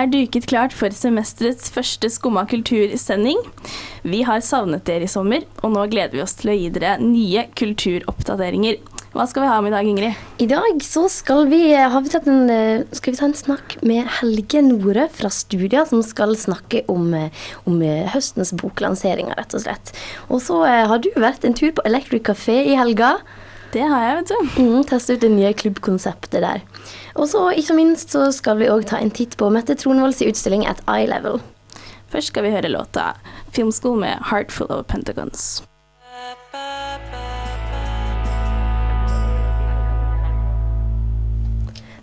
er duket klart for semesterets første Skumma kultursending. Vi har savnet dere i sommer, og nå gleder vi oss til å gi dere nye kulturoppdateringer. Hva skal vi ha med i dag, Ingrid? I dag så skal vi, har vi en, eh, skal vi ta en snakk med Helge Nore fra Studia, som skal snakke om, eh, om eh, høstens boklanseringer, rett og slett. Og så eh, har du vært en tur på Electric Café i helga. Det har jeg, vet du. Mm, Teste ut det nye klubbkonseptet der. Og så ikke minst så skal vi òg ta en titt på Mette Tronvolds utstilling at Eye Level. Først skal vi høre låta 'Filmskole' med 'Heartful of Pentagons'.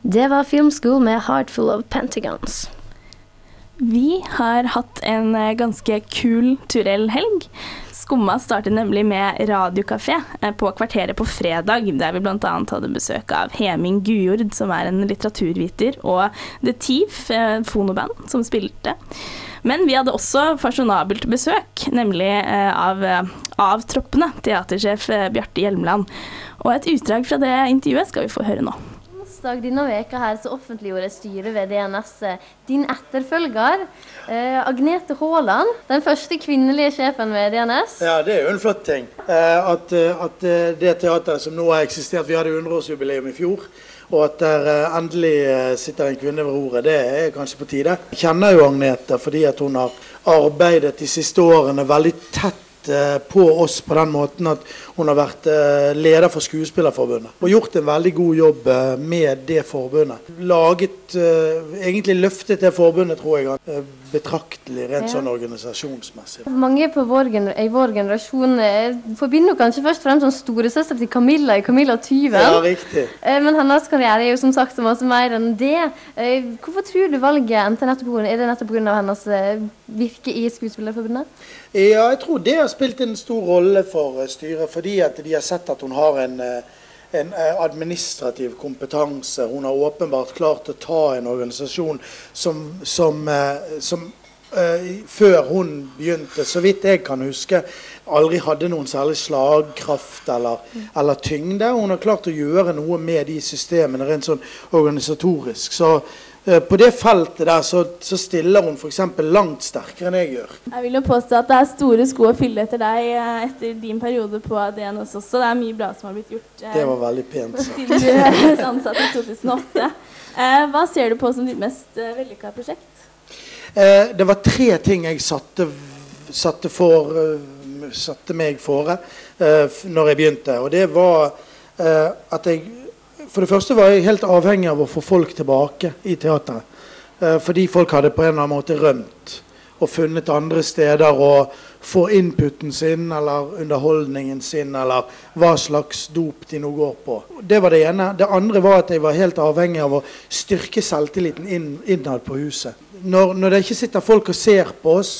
Det var Film med 'Heartful of Pentagons'. Vi har hatt en eh, ganske kul turell helg. Skumma startet nemlig med radiokafé eh, på Kvarteret på fredag, der vi bl.a. hadde besøk av Heming Gujord, som er en litteraturviter, og The Thief, eh, fonoband, som spilte. Men vi hadde også fasjonabelt besøk, nemlig av avtroppene, teatersjef Bjarte Hjelmeland. Og et utdrag fra det intervjuet skal vi få høre nå. Onsdag denne veka her så offentliggjorde styret ved DNS eh, din etterfølger, eh, Agnete Haaland. Den første kvinnelige sjefen ved DNS. Ja, det er jo en flott ting. Eh, at, eh, at eh, det teateret som nå har eksistert, vi hadde 100-årsjubileum i fjor, og at der endelig sitter en kvinne ved roret, det er kanskje på tide. Jeg kjenner jo Agnete fordi at hun har arbeidet de siste årene veldig tett eh, på oss på den måten at hun har vært eh, leder for Skuespillerforbundet. Og gjort en veldig god jobb eh, med det forbundet. Laget, egentlig løftet det forbundet, tror jeg, betraktelig rent sånn organisasjonsmessig. Mange på vår i vår generasjon eh, forbinder kanskje først og fremst som storesøster til Camilla i Camilla Tyven. Ja, riktig. Eh, Men hennes karriere er jo som sagt så masse mer enn det. Eh, Hvorfor tror du valget endte nettopp på Er det nettopp pga. hennes virke i Skuespillerforbundet? Ja, jeg tror det har spilt en stor rolle for styret, fordi at de har sett at hun har en, en eh, administrativ kompetanse. Hun har åpenbart klart å ta en organisasjon som, som, eh, som uh, før hun begynte, så vidt jeg kan huske, aldri hadde noen særlig slagkraft eller, eller tyngde. Hun har klart å gjøre noe med de systemene rent sånn organisatorisk. Så på det feltet der så, så stiller hun f.eks. langt sterkere enn jeg gjør. Jeg vil jo påstå at det er store sko å fylle etter deg eh, etter din periode på DNS også. Det er mye bra som har blitt gjort eh, Det var veldig pent sagt. siden du er ansatt i 2008. Eh, hva ser du på som ditt mest eh, vellykka prosjekt? Eh, det var tre ting jeg satte, satte, for, eh, satte meg fore eh, når jeg begynte. Og det var eh, at jeg For det første var jeg helt avhengig av å få folk tilbake i teateret. Eh, fordi folk hadde på en eller annen måte rømt og funnet andre steder å få inputen sin eller underholdningen sin eller hva slags dop de nå går på. Det var det ene. Det andre var at jeg var helt avhengig av å styrke selvtilliten inn, innad på huset. Når, når det ikke sitter folk og ser på oss,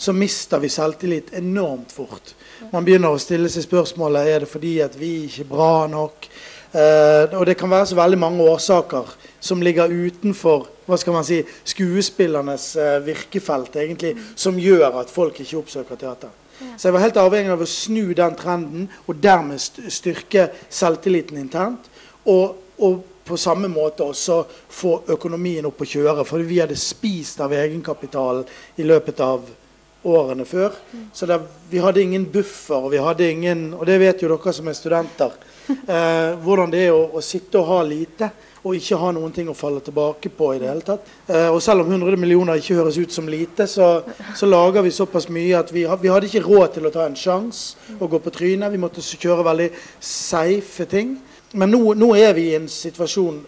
så mister vi selvtillit enormt fort. Man begynner å stille seg spørsmålet er det fordi at vi ikke er bra nok. Eh, og det kan være så veldig mange årsaker som ligger utenfor hva skal man si, skuespillernes eh, virkefelt, egentlig, som gjør at folk ikke oppsøker teater. Så jeg var helt avhengig av å snu den trenden, og dermed styrke selvtilliten internt. Og, og på samme måte også få økonomien opp å kjøre. For vi hadde spist av egenkapitalen i løpet av årene før. Så det, vi hadde ingen buffer, og vi hadde ingen Og det vet jo dere som er studenter. Eh, hvordan det er å, å sitte og ha lite og ikke ha noen ting å falle tilbake på i det hele tatt. Eh, og selv om 100 millioner ikke høres ut som lite, så, så lager vi såpass mye at vi, vi hadde ikke råd til å ta en sjanse og gå på trynet. Vi måtte kjøre veldig safe ting. Men nå, nå er vi i en situasjon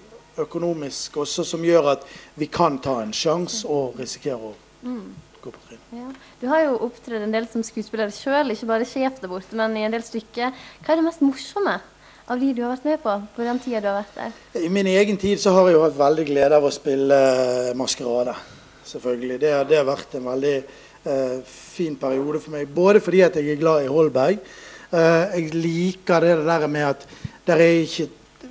økonomisk også som gjør at vi kan ta en sjanse og risikere å gå på trynet. Ja. Du har jo opptredd en del som skuespiller sjøl, ikke bare sjef der borte, men i en del stykker. Hva er det mest morsomme av de du har vært med på på den tida du har vært der? I min egen tid så har jeg jo hatt veldig glede av å spille eh, maskerade. Selvfølgelig. Det, det har vært en veldig eh, fin periode for meg. Både fordi at jeg er glad i Holberg. Eh, jeg liker det der med at det er ikke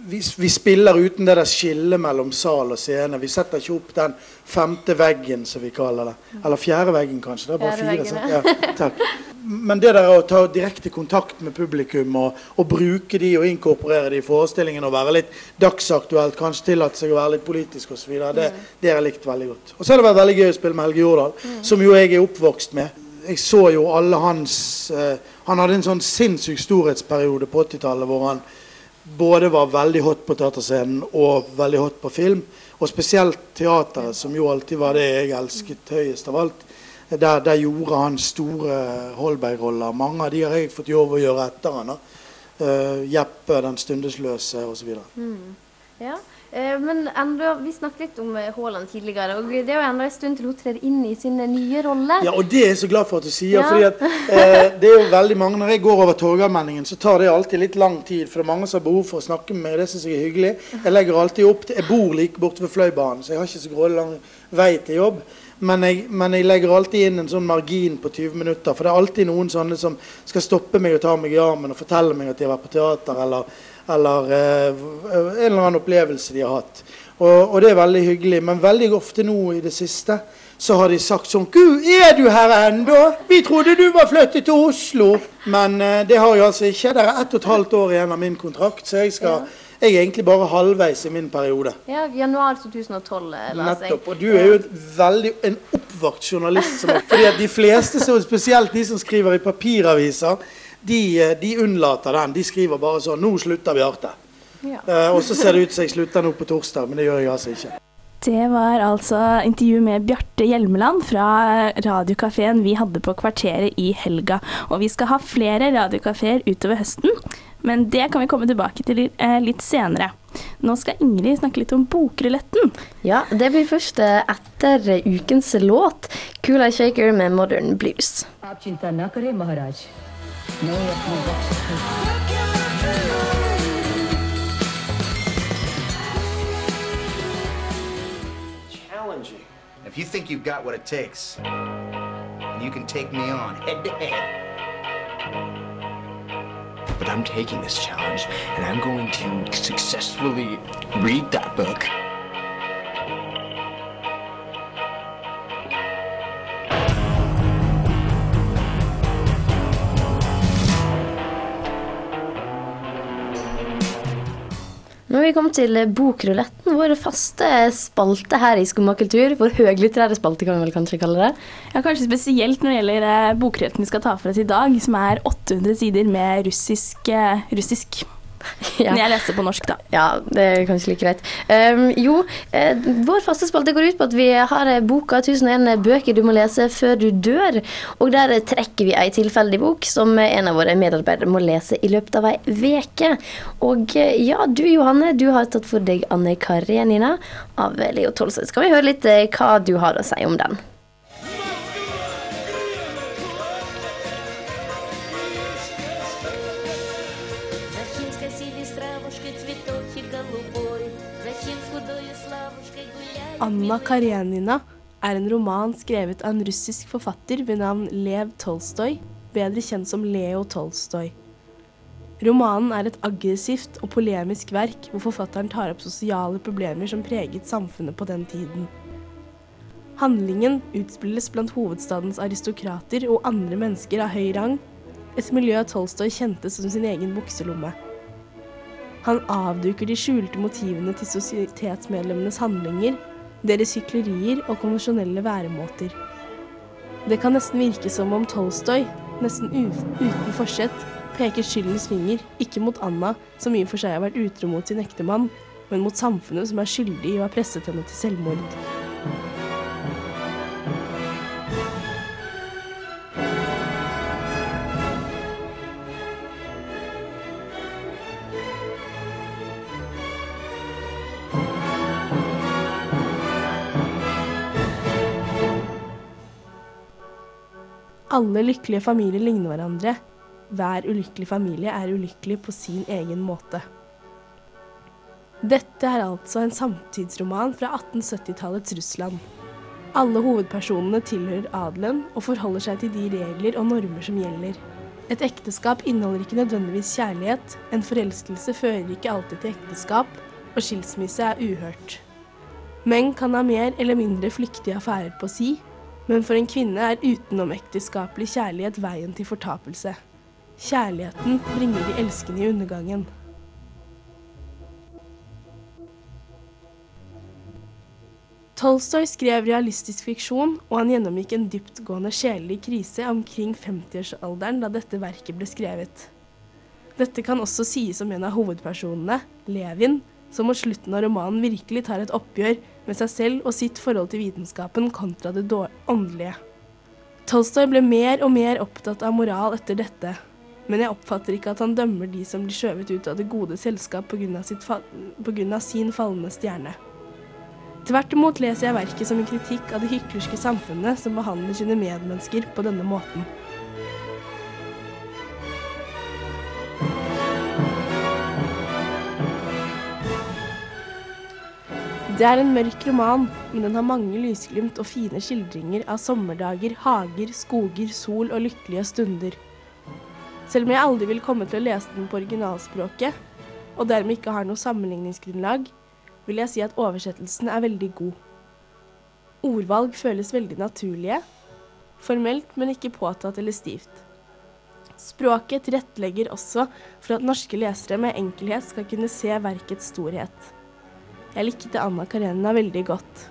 vi, vi, spiller uten det der skillet mellom sal og scene. Vi setter ikke opp den femte veggen, som vi kaller det. Eller fjerde veggen, kanskje. Det er bare Fjerde fire. Ja. Men det der å ta direkte kontakt med publikum og, og bruke de og inkorporere de i forestillingen og være litt dagsaktuelt, kanskje tillate seg å være litt politisk osv., det, det har jeg likt veldig godt. Og så har det vært veldig gøy å spille med Helge Jordal, som jo jeg er oppvokst med. Jeg så jo alle hans uh, Han hadde en sånn sinnssyk storhetsperiode på 80-tallet hvor han både var veldig hot på teaterscenen og veldig hot på film. Og spesielt teateret, som jo alltid var det jeg elsket høyest av alt. Der, der gjorde han store Holberg-roller. Mange av de har jeg fått jobb å gjøre etter han. Eh, Jeppe den stundesløse osv. Ja, eh, men enda, Vi snakket litt om eh, Haaland tidligere, og det er jo enda en stund til hun trer inn i sin eh, nye rolle. Ja, og det er jeg så glad for at du sier. Ja. fordi at eh, det er jo veldig mange, Når jeg går over Torgallmenningen, så tar det alltid litt lang tid. For det er mange som har behov for å snakke med meg. Det syns jeg er hyggelig. Jeg legger alltid opp til, jeg bor like borte ved Fløibanen, så jeg har ikke så grådig lang vei til jobb. Men jeg, men jeg legger alltid inn en sånn margin på 20 minutter. For det er alltid noen sånne som skal stoppe meg og ta meg i armen og fortelle meg at de har vært på teater, eller, eller eh, en eller annen opplevelse de har hatt. Og, og det er veldig hyggelig. Men veldig ofte nå i det siste så har de sagt sånn Gud, er du her ennå? Vi trodde du var flyttet til Oslo. Men eh, det har jeg altså ikke. Det er ett og et halvt år igjen av min kontrakt, så jeg skal jeg er egentlig bare halvveis i min periode. Ja, Januar 2012, eh. Nettopp. Og du er jo veldig, en oppvakt journalist. Som, fordi at de fleste, spesielt de som skriver i papiraviser, de, eh, de unnlater den. De skriver bare sånn 'Nå slutter vi Arte'. Ja. Uh, og så ser det ut som jeg slutter nå på torsdag, men det gjør jeg altså ikke. Det var altså intervju med Bjarte Hjelmeland fra radiokafeen vi hadde på Kvarteret i helga. Og vi skal ha flere radiokafeer utover høsten, men det kan vi komme tilbake til eh, litt senere. Nå skal Ingrid snakke litt om bokruletten. Ja, det blir først etter ukens låt, 'Kula Shaker' med Modern Blues. Challenging. If you think you've got what it takes, and you can take me on head to head. But I'm taking this challenge, and I'm going to successfully read that book. Kommet til Bokruletten, vår faste spalte her i Skumma kultur. Vår høglitterære spalte, kan vi vel kanskje kalle det. Ja, Kanskje spesielt når det gjelder eh, bokruletten vi skal ta for oss i dag, som er 800 sider med russisk, eh, russisk. Ja. Jeg leser på norsk, da. Ja, det er kanskje like greit. Um, jo, eh, vår faste spalte går ut på at vi har eh, boka 1001 bøker du må lese før du dør. Og der eh, trekker vi ei tilfeldig bok som eh, en av våre medarbeidere må lese i løpet av ei veke. Og eh, ja, du Johanne, du har tatt for deg Anne Karenina av eh, Leo Tolstoy. Skal vi høre litt eh, hva du har å si om den? Anna Karenina er en roman skrevet av en russisk forfatter ved navn Lev Tolstoy, bedre kjent som Leo Tolstoy. Romanen er et aggressivt og polemisk verk hvor forfatteren tar opp sosiale problemer som preget samfunnet på den tiden. Handlingen utspilles blant hovedstadens aristokrater og andre mennesker av høy rang, et miljø Tolstoy kjente som sin egen bukselomme. Han avduker de skjulte motivene til sosietetsmedlemmenes handlinger, deres hyklerier og konvensjonelle væremåter. Det kan nesten virke som om Tolstoy, nesten uten forsett, peker skyldens finger, ikke mot Anna, som i og for seg har vært utro mot sin ektemann, men mot samfunnet som er skyldig i å ha presset henne til selvmord. Alle lykkelige familier ligner hverandre. hver ulykkelig familie er ulykkelig på sin egen måte. Dette er altså en samtidsroman fra 1870-tallets Russland. Alle hovedpersonene tilhører adelen og forholder seg til de regler og normer som gjelder. Et ekteskap inneholder ikke nødvendigvis kjærlighet, en forelskelse fører ikke alltid til ekteskap, og skilsmisse er uhørt. Menn kan ha mer eller mindre flyktige affærer på si, men for en kvinne er utenomekteskapelig kjærlighet veien til fortapelse. Kjærligheten bringer de elskende i undergangen. Tolstoy skrev realistisk fiksjon, og han gjennomgikk en dyptgående sjelelig krise omkring 50-årsalderen da dette verket ble skrevet. Dette kan også sies om en av hovedpersonene, Levin, som mot slutten av romanen virkelig tar et oppgjør med seg selv og sitt forhold til vitenskapen kontra det åndelige. Tolstoy ble mer og mer opptatt av moral etter dette, men jeg oppfatter ikke at han dømmer de som blir skjøvet ut av det gode selskap pga. sin falne stjerne. Tvert imot leser jeg verket som en kritikk av det hyklerske samfunnet som behandler sine medmennesker på denne måten. Det er en mørk roman, men den har mange lysglimt og fine skildringer av sommerdager, hager, skoger, sol og lykkelige stunder. Selv om jeg aldri vil komme til å lese den på originalspråket, og dermed ikke har noe sammenligningsgrunnlag, vil jeg si at oversettelsen er veldig god. Ordvalg føles veldig naturlige, formelt, men ikke påtatt eller stivt. Språket tilrettelegger også for at norske lesere med enkelhet skal kunne se verkets storhet. Jeg likte Anna Karenina veldig godt.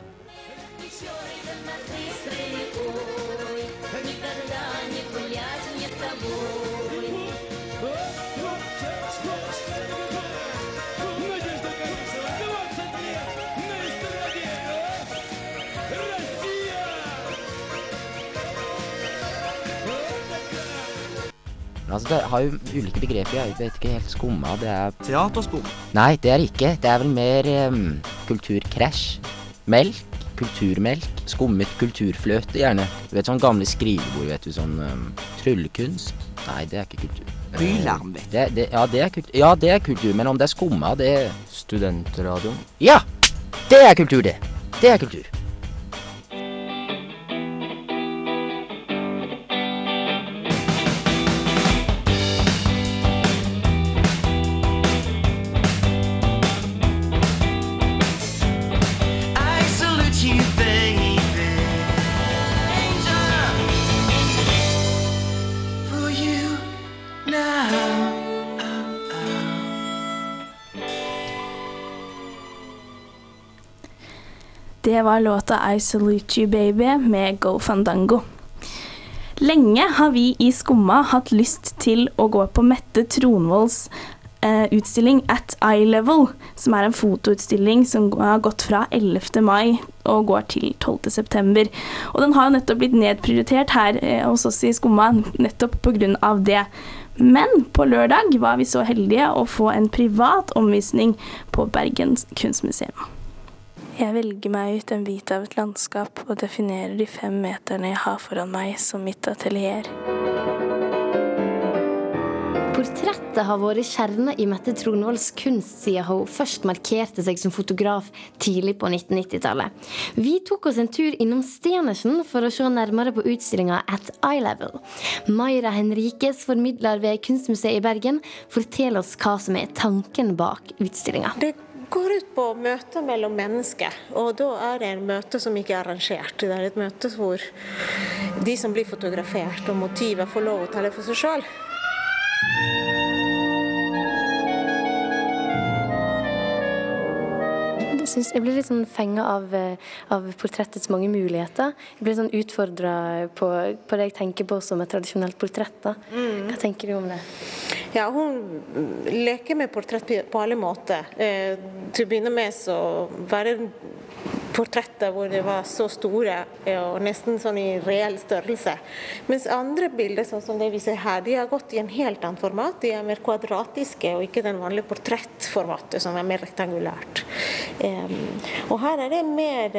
Altså, det har jo ulike begreper. Jeg vet ikke helt skumma. Det er Teaterspor. Nei, det er det ikke. Det er vel mer um, kulturkrasj. Melk. Kulturmelk. Skummet kulturfløte, gjerne. Du vet sånn gamle skrivebord, vet du. Sånn um, tryllekunst. Nei, det er ikke kultur. Bylarm, vet du. Det, det, ja, det er kultur. ja, det er kultur. Men om det er skumma, det Studentradioen. Ja! Det er kultur, det. Det er kultur. Det var låta I Salute You Baby med Go Fandango. Lenge har vi i Skumma hatt lyst til å gå på Mette Tronvolls eh, utstilling At Eye Level, som er en fotoutstilling som har gått fra 11. mai og går til 12. september. Og den har jo nettopp blitt nedprioritert her eh, hos oss i Skumma, nettopp pga. det. Men på lørdag var vi så heldige å få en privat omvisning på Bergens kunstmuseum. Jeg velger meg ut en bit av et landskap og definerer de fem meterne jeg har foran meg som mitt atelier. Portrettet har vært kjerna i Mette Tronvolds kunst siden hun først markerte seg som fotograf tidlig på 1990-tallet. Vi tok oss en tur innom Stenersen for å se nærmere på utstillinga At Eye Level. Mayra Henrikes, formidler ved Kunstmuseet i Bergen, forteller oss hva som er tanken bak utstillinga. Det går ut på møter mellom mennesker, og da er det en møte som ikke er arrangert. Det er et møte hvor de som blir fotografert og motivet får lov å tale for seg sjøl. Jeg, synes, jeg blir litt sånn fenga av, eh, av portrettets mange muligheter. Jeg blir sånn utfordra på, på det jeg tenker på som et tradisjonelt portrett. Da. Hva tenker du om det? Ja, hun leker med portrett på- alle måter. Eh, til å begynne med så var det portretter hvor de var så store eh, og nesten sånn i reell størrelse. Mens andre bilder, sånn som det vi ser her, de har gått i en helt annet format. De er mer kvadratiske og ikke den vanlige portrettformatet som er mer rektangulært. Eh, og her er det mer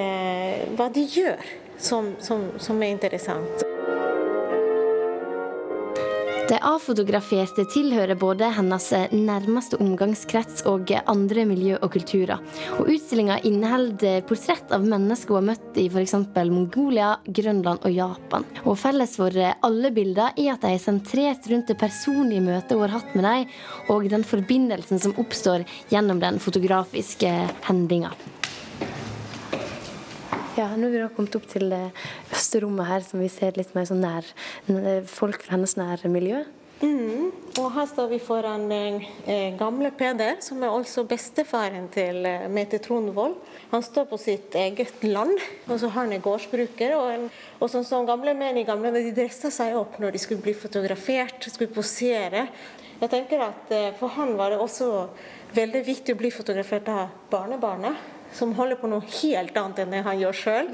hva de gjør som, som, som er interessant. De avfotograferte tilhører både hennes nærmeste omgangskrets og andre miljø og kulturer. Og Utstillinga inneholder portrett av mennesker hun har møtt i f.eks. Mongolia, Grønland og Japan. Og Felles for alle bilder er at de er sentrert rundt det personlige møtet hun har hatt med dem, og den forbindelsen som oppstår gjennom den fotografiske hendinga. Ja, nå har vi da kommet opp til det øverste rommet her, som vi ser litt mer sånn nær folk fra hennes nære miljø. Mm. Og her står vi foran eh, gamle Peder, som er altså bestefaren til eh, Mette Tronvold. Han står på sitt eget land, og så har han en gårdsbruker. Og, en, og sånn som gamle menn i gamle de dressa seg opp når de skulle bli fotografert, skulle posere. Jeg tenker at eh, For han var det også veldig viktig å bli fotografert av barnebarnet som holder på noe helt annet enn det han gjør sjøl.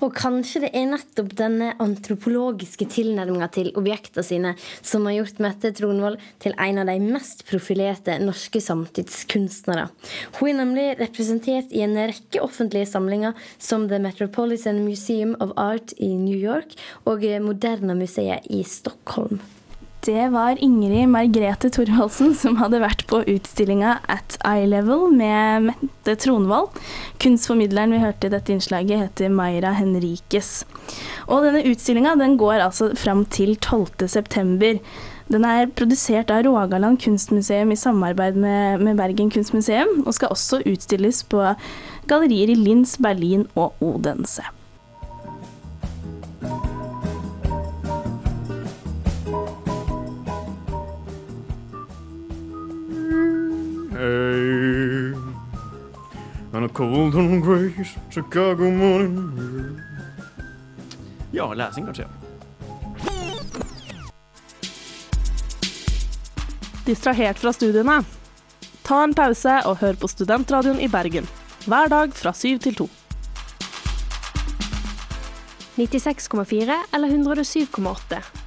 Og kanskje det er nettopp denne antropologiske tilnærminga til objektene sine som har gjort Mette Tronvold til en av de mest profilerte norske samtidskunstnere. Hun er nemlig representert i en rekke offentlige samlinger som The Metropolitan Museum of Art i New York og Moderna Museet i Stockholm. Det var Ingrid Margrethe Thorvaldsen som hadde vært på utstillinga At Eye Level med Mette Tronvold. Kunstformidleren vi hørte i dette innslaget, heter Mayra Henrikes. Og denne utstillinga den går altså fram til 12.9. Den er produsert av Rogaland kunstmuseum i samarbeid med, med Bergen kunstmuseum, og skal også utstilles på gallerier i Linz, Berlin og Odense. Hey, on a cold and gray Chicago morning. Ja, lesing, kanskje. Distrahert fra studiene? Ta en pause og hør på Studentradioen i Bergen. Hver dag fra syv til to. 96,4 eller 107,8.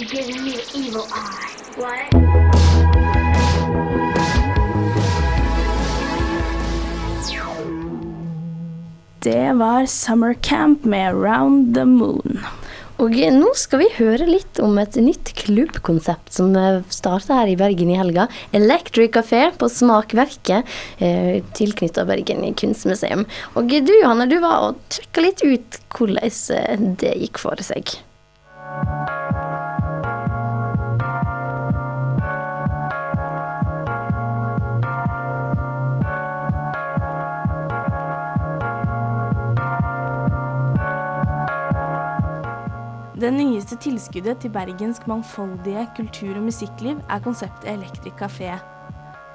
Maggie giving me the evil eye. What? Det var Summer Camp med Round the Moon. Og nå skal vi høre litt om et nytt klubbkonsept som starta her i Bergen i helga. Electric Café på Smakverket, eh, tilknytta Bergen kunstmuseum. Og du Johanne, du var og sjekka litt ut hvordan det gikk for seg. Det nyeste tilskuddet til Bergens mangfoldige kultur- og musikkliv er konseptet Electric Café.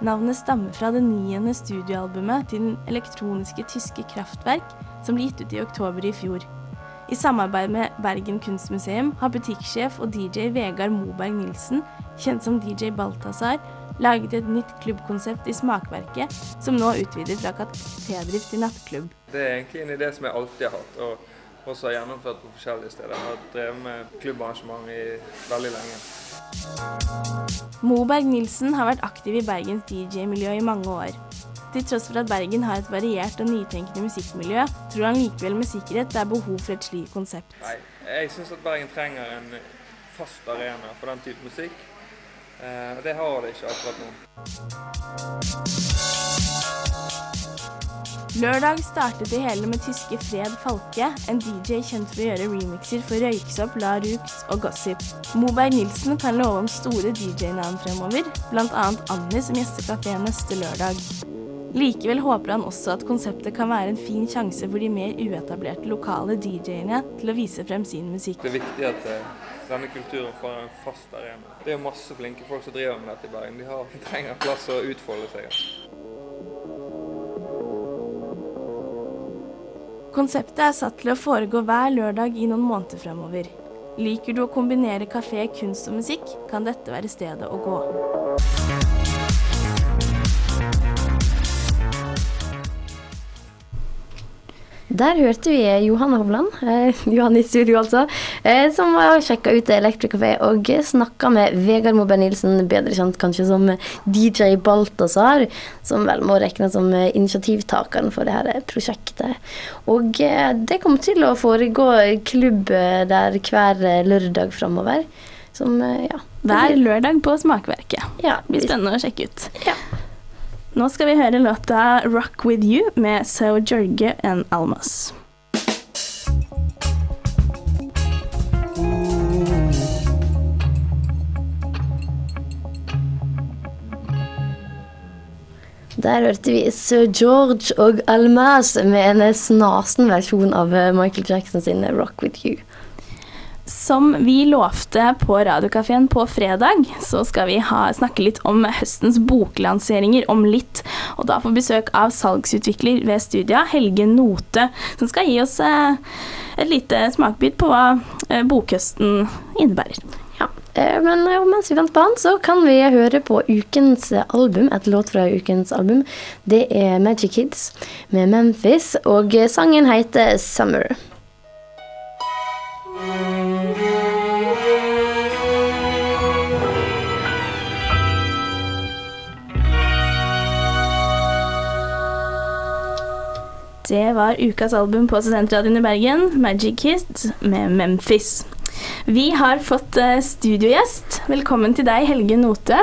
Navnet stammer fra det niende studioalbumet til den elektroniske tyske Kraftverk, som ble gitt ut i oktober i fjor. I samarbeid med Bergen kunstmuseum har butikksjef og DJ Vegard Moberg Nilsen, kjent som DJ Balthazar, laget et nytt klubbkonsept i Smakverket, som nå utvider fra katedrift til nattklubb. Det er egentlig en idé som jeg alltid har hatt, og også har gjennomført på forskjellige steder. Jeg har drevet med klubbarrangement i veldig lenge. Moberg Nilsen har vært aktiv i Bergens DJ-miljø i mange år. Til tross for at Bergen har et variert og nytenkende musikkmiljø, tror han likevel med sikkerhet det er behov for et slikt konsept. Nei, jeg syns at Bergen trenger en fast arena for den type musikk. Eh, det har det ikke akkurat nå. Lørdag startet det hele med tyske Fred Falke, en DJ kjent for å gjøre remixer for Røyksopp, La Rux og Gossip. Moberg Nilsen kan love om store DJ-navn fremover, bl.a. Annie som gjester kafeen neste lørdag. Likevel håper han også at konseptet kan være en fin sjanse for de mer uetablerte lokale DJ-ene til å vise frem sin musikk. Det er viktig at eh, denne kulturen får en fast arena. Det er masse flinke folk som driver med dette i Bergen. De, har, de trenger plass å utfolde seg. Konseptet er satt til å foregå hver lørdag i noen måneder fremover. Liker du å kombinere kafé, kunst og musikk, kan dette være stedet å gå. Der hørte vi Johanne Hovland, eh, Johan i studio altså, eh, som har sjekka ut Electric Café og snakka med Vegard Moberg Nilsen, bedre kjent kanskje som DJ Balthazar, som vel må regnes som initiativtakeren for det her prosjektet. Og eh, det kommer til å foregå klubb eh, der hver lørdag framover. Som, eh, ja. Hver lørdag på Smakverket. Ja, det blir spennende å sjekke ut. Nå skal vi høre låta 'Rock With You' med So Jorge and Almas. Der hørte vi Sir George og Almas med en snasen versjon av eh, Michael Jackson sin 'Rock With You'. Som vi lovte på Radiokafeen på fredag, så skal vi ha, snakke litt om høstens boklanseringer om litt. Og da får besøk av salgsutvikler ved Studia, Helge Note, som skal gi oss eh, et lite smakbit på hva eh, bokhøsten innebærer. Ja, eh, men eh, mens vi venter på han, så kan vi høre på ukens album, et låt fra ukens album. Det er Magic Kids med Memphis, og sangen heter 'Summer'. Det var ukas album på Studentradioen i Bergen, Magic Kids med Memphis. Vi har fått eh, studiogjest. Velkommen til deg, Helge Note.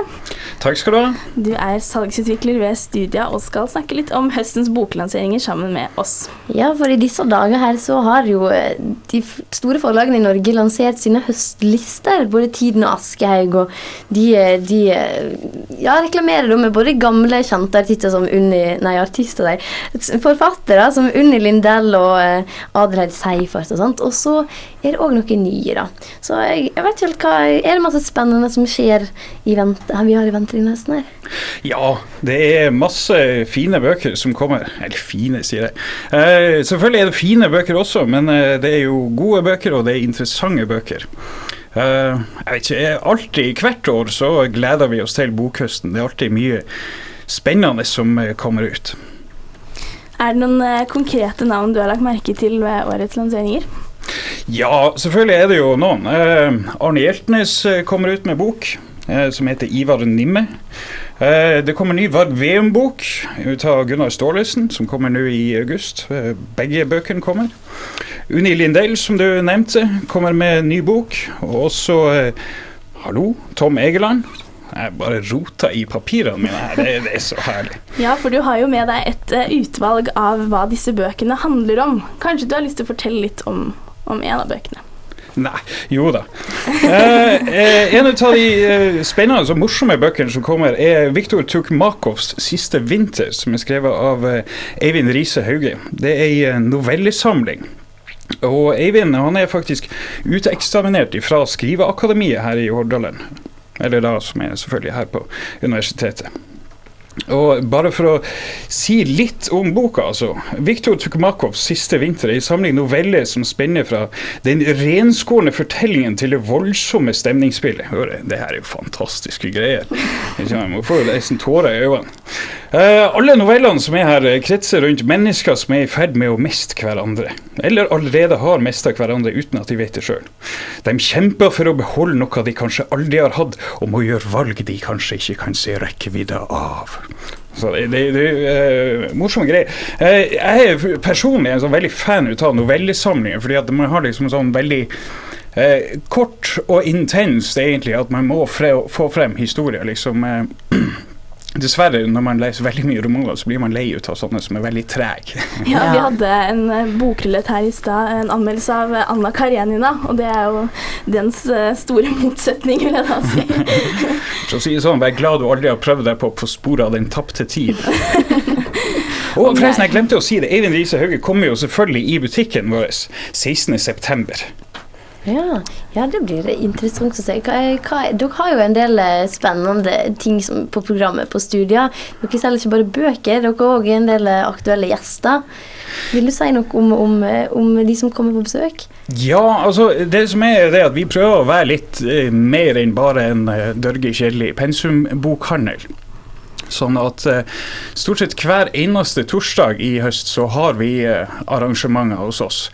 Takk skal du ha. Du er salgsutvikler ved Studia og skal snakke litt om høstens boklanseringer sammen med oss. Ja, for i disse dager her så har jo eh, de store forlagene i Norge lansert sine høstlister. Både Tiden og Aschehoug. Og de, eh, de ja, reklamerer da med både gamle, kjente artister som Unni Nei, artister, nei. Forfattere som Unni Lindell og Adelheid Seifert og sånt. Og så er det òg noen nye, da. Så jeg, jeg vet ikke hva Er det masse spennende som skjer i vent, vi har i vente denne høsten her? Ja, det er masse fine bøker som kommer. Eller fine, sier jeg. Eh, selvfølgelig er det fine bøker også, men eh, det er jo gode bøker, og det er interessante bøker. Uh, jeg vet ikke, alltid Hvert år så gleder vi oss til bokhøsten. Det er alltid mye spennende som kommer ut. Er det noen uh, konkrete navn du har lagt merke til ved årets lanseringer? Ja, selvfølgelig er det jo noen. Uh, Arne Hjeltnes kommer ut med bok som heter Ivar Nimme. Det kommer ny Varg Veum-bok ut av Gunnar Staalesen, som kommer nå i august. Begge bøkene kommer. Unni Lindell, som du nevnte, kommer med ny bok. Og også Hallo, Tom Egeland. Jeg bare rota i papirene mine her. Det, det, er så herlig. Ja, for du har jo med deg et utvalg av hva disse bøkene handler om. Kanskje du har lyst til å fortelle litt om, om en av bøkene? Nei, jo da. Eh, eh, en av de eh, spennende og morsomme bøkene som kommer, er Viktor Tukmakovs 'Siste vinter', som er skrevet av eh, Eivind Riise Hauge. Det er ei novellesamling. Og Eivind han er faktisk uteksaminert fra Skriveakademiet her i Hordaland. Eller da, som er selvfølgelig her på universitetet. Og bare for å si litt om boka, altså. Viktor Tukmakovs 'Siste vinter' er en samling noveller som spenner fra den renskårne fortellingen til det voldsomme stemningsspillet. Hør, det her er jo fantastiske greier. Jeg får jo nesten tårer i øynene. Uh, alle novellene som er her, kretser rundt mennesker som er i ferd med å miste hverandre. Eller allerede har mista hverandre uten at de vet det sjøl. De kjemper for å beholde noe de kanskje aldri har hatt, og må gjøre valg de kanskje ikke kan se rekkevidda av. Så det, er uh, morsomme greier. Uh, jeg er personlig en sånn veldig fan av novellesamlinger, fordi at man har liksom sånn veldig uh, kort og intenst, egentlig, at man må fre få frem historier. liksom Dessverre, når man leser veldig mye romaner, så blir man lei ut av sånne som er veldig trege. Ja, vi hadde en bokrullet her i stad, en anmeldelse av Anna Karenina, og det er jo dens store motsetning, vil jeg da si. For å si det sånn, vær glad du aldri har prøvd deg på På sporet av den tapte tid. Og forresten, jeg glemte å si det, Eivind Riise Hauge kommer jo selvfølgelig i butikken vår 16.9. Ja, ja, det blir interessant å se. Hva, hva, dere har jo en del spennende ting som, på programmet på studier. Dere selger ikke bare bøker, dere har òg en del aktuelle gjester. Vil du si noe om, om, om, de som kommer på besøk? Ja, altså det som er det at vi prøver å være litt eh, mer enn bare en eh, dørge kjedelig pensumbokhandel. Sånn at eh, stort sett hver eneste torsdag i høst så har vi eh, arrangementer hos oss.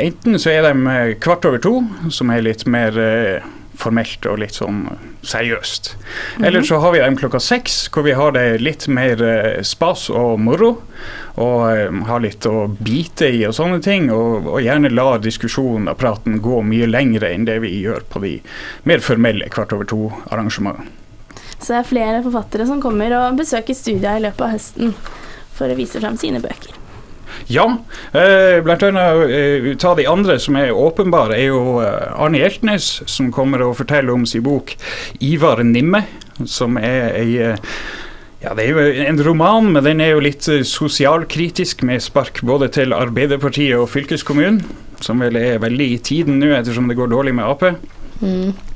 Enten så er de eh, kvart over to, som er litt mer formelt og litt sånn seriøst. Eller så har vi dem klokka seks, hvor vi har det litt mer spas og moro. Og har litt å bite i og sånne ting. Og, og gjerne la diskusjonen og praten gå mye lengre enn det vi gjør på de mer formelle kvart over to-arrangementene. Så det er flere forfattere som kommer og besøker studia i løpet av høsten for å vise frem sine bøker. Ja, eh, blant annet eh, ta de andre som er åpenbare, er jo eh, Arne Hjeltnes, som kommer og forteller om sin bok 'Ivar Nimme', som er ei eh, ja, Det er jo en roman, men den er jo litt eh, sosialkritisk, med spark både til Arbeiderpartiet og fylkeskommunen, som vel er veldig i tiden nå, ettersom det går dårlig med Ap. Eh,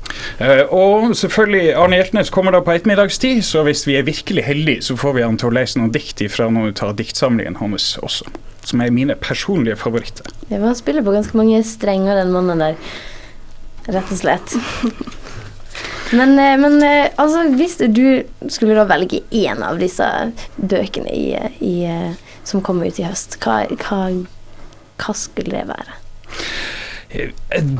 og selvfølgelig, Arne Hjeltnes kommer da på ettermiddagstid, så hvis vi er virkelig heldige, så får vi han til å lese noen dikt fra noen av diktsamlingene hans også. Som er mine personlige favoritter. Ja, Han spiller på ganske mange strenger, den mannen der. Rett og slett. Men, eh, men eh, altså, hvis du skulle da velge én av disse bøkene i, i, eh, som kommer ut i høst, hva, hva, hva skulle det være?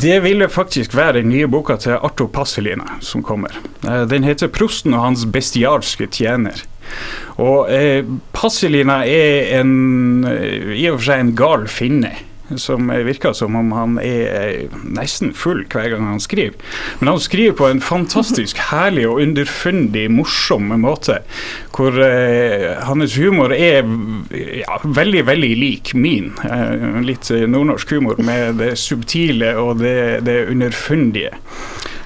Det ville faktisk være den nye boka til Arto Passelina som kommer. Eh, Den heter 'Prosten og hans bestialske tjener'. Og eh, Passelina er en, eh, i og for seg en gal finne. Som virker som om han er eh, nesten full hver gang han skriver. Men han skriver på en fantastisk herlig og underfundig, morsom måte. Hvor eh, hans humor er ja, veldig, veldig lik min. Eh, litt eh, nordnorsk humor med det subtile og det, det underfundige.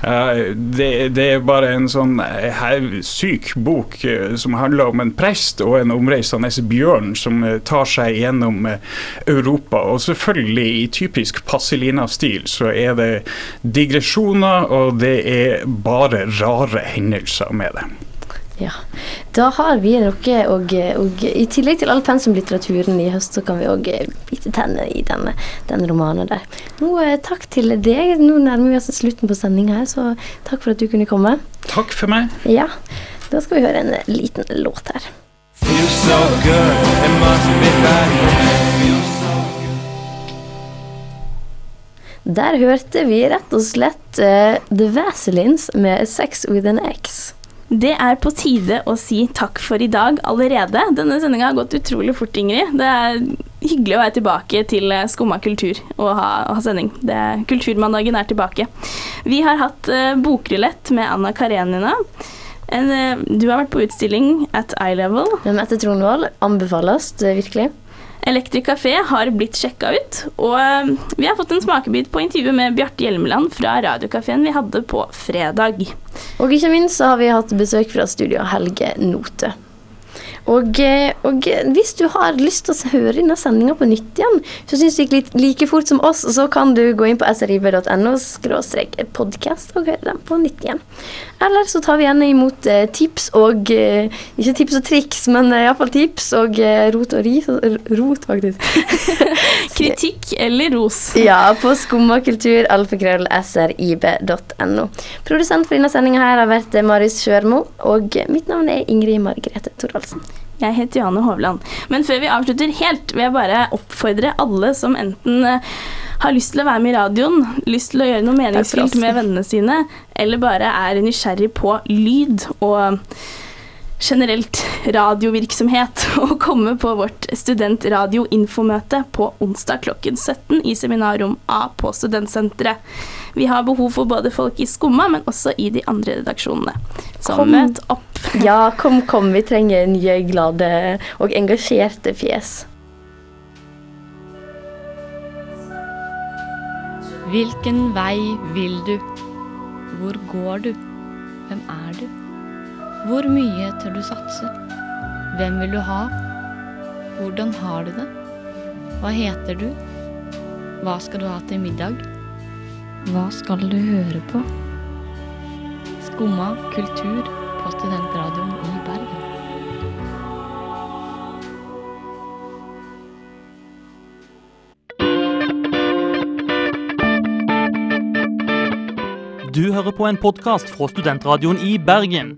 Eh, det, det er bare en sånn eh, syk bok eh, som handler om en prest og en omreisende bjørn som tar seg gjennom Europa. Og selvfølgelig i typisk Passelina-stil så er det digresjoner, og det er bare rare hendelser med det. Ja. Da har vi noe og, og I tillegg til all pensumlitteraturen i høst, så kan vi òg bite tennene i denne, denne romanen der. Nå, eh, takk til deg. Nå nærmer vi oss slutten på sendinga her, så takk for at du kunne komme. Takk for meg. Ja. Da skal vi høre en liten låt her. Feels so good, it must be right. Der hørte vi rett og slett uh, The Vaselines med 'Sex with an X'. Det er på tide å si takk for i dag allerede. Denne sendinga har gått utrolig fort, Ingrid. Det er hyggelig å være tilbake til eh, Skumma kultur og ha, ha sending. Det, kulturmandagen er tilbake. Vi har hatt uh, bokrulett med Anna Karenina. En, eh, du har vært på utstilling at Eye Level. Mette Tronvold anbefales virkelig. Elektrik Café har blitt sjekka ut, og eh, vi har fått en smakebit på intervjuet med Bjarte Hjelmeland fra radiokafeen vi hadde på fredag. Og ikke minst så har vi hatt besøk fra studio Helge Note. Og, eh, og hvis du har lyst til å høre denne sendinga på nytt igjen, så syns du litt like fort som oss, så kan du gå inn på srib.no podkast og høre den på nytt igjen. Eller så tar vi gjerne imot eh, tips og eh, Ikke tips og triks, men iallfall tips og rot og ris. Rot, faktisk. Kritikk eller ros? Ja, på skummakultur, alfakrøll, srib.no. Produsent for denne sendinga har vært Marius Sjørmo, og mitt navn er Ingrid Margrethe Thorvaldsen. Jeg heter Johanne Hovland. Men før vi avslutter helt, vil jeg bare oppfordre alle som enten eh, har lyst til å være med i radioen, lyst til å gjøre noe meningsfylt med vennene sine, eller bare er nysgjerrig på lyd og generelt radiovirksomhet, å komme på vårt studentradioinfomøte på onsdag klokken 17 i seminarrom A på Studentsenteret. Vi har behov for både folk i Skumma, men også i de andre redaksjonene. Så Kom. møt opp. Ja, kom, kom. Vi trenger nye, glade og engasjerte fjes. Hvilken vei vil du? Hvor går du? Hvem er du? Hvor mye tør du satse? Hvem vil du ha? Hvordan har du det? Hva heter du? Hva skal du ha til middag? Hva skal du høre på? Skumma kultur på Studentradioen i Bergen. Du hører på en podkast fra Studentradioen i Bergen.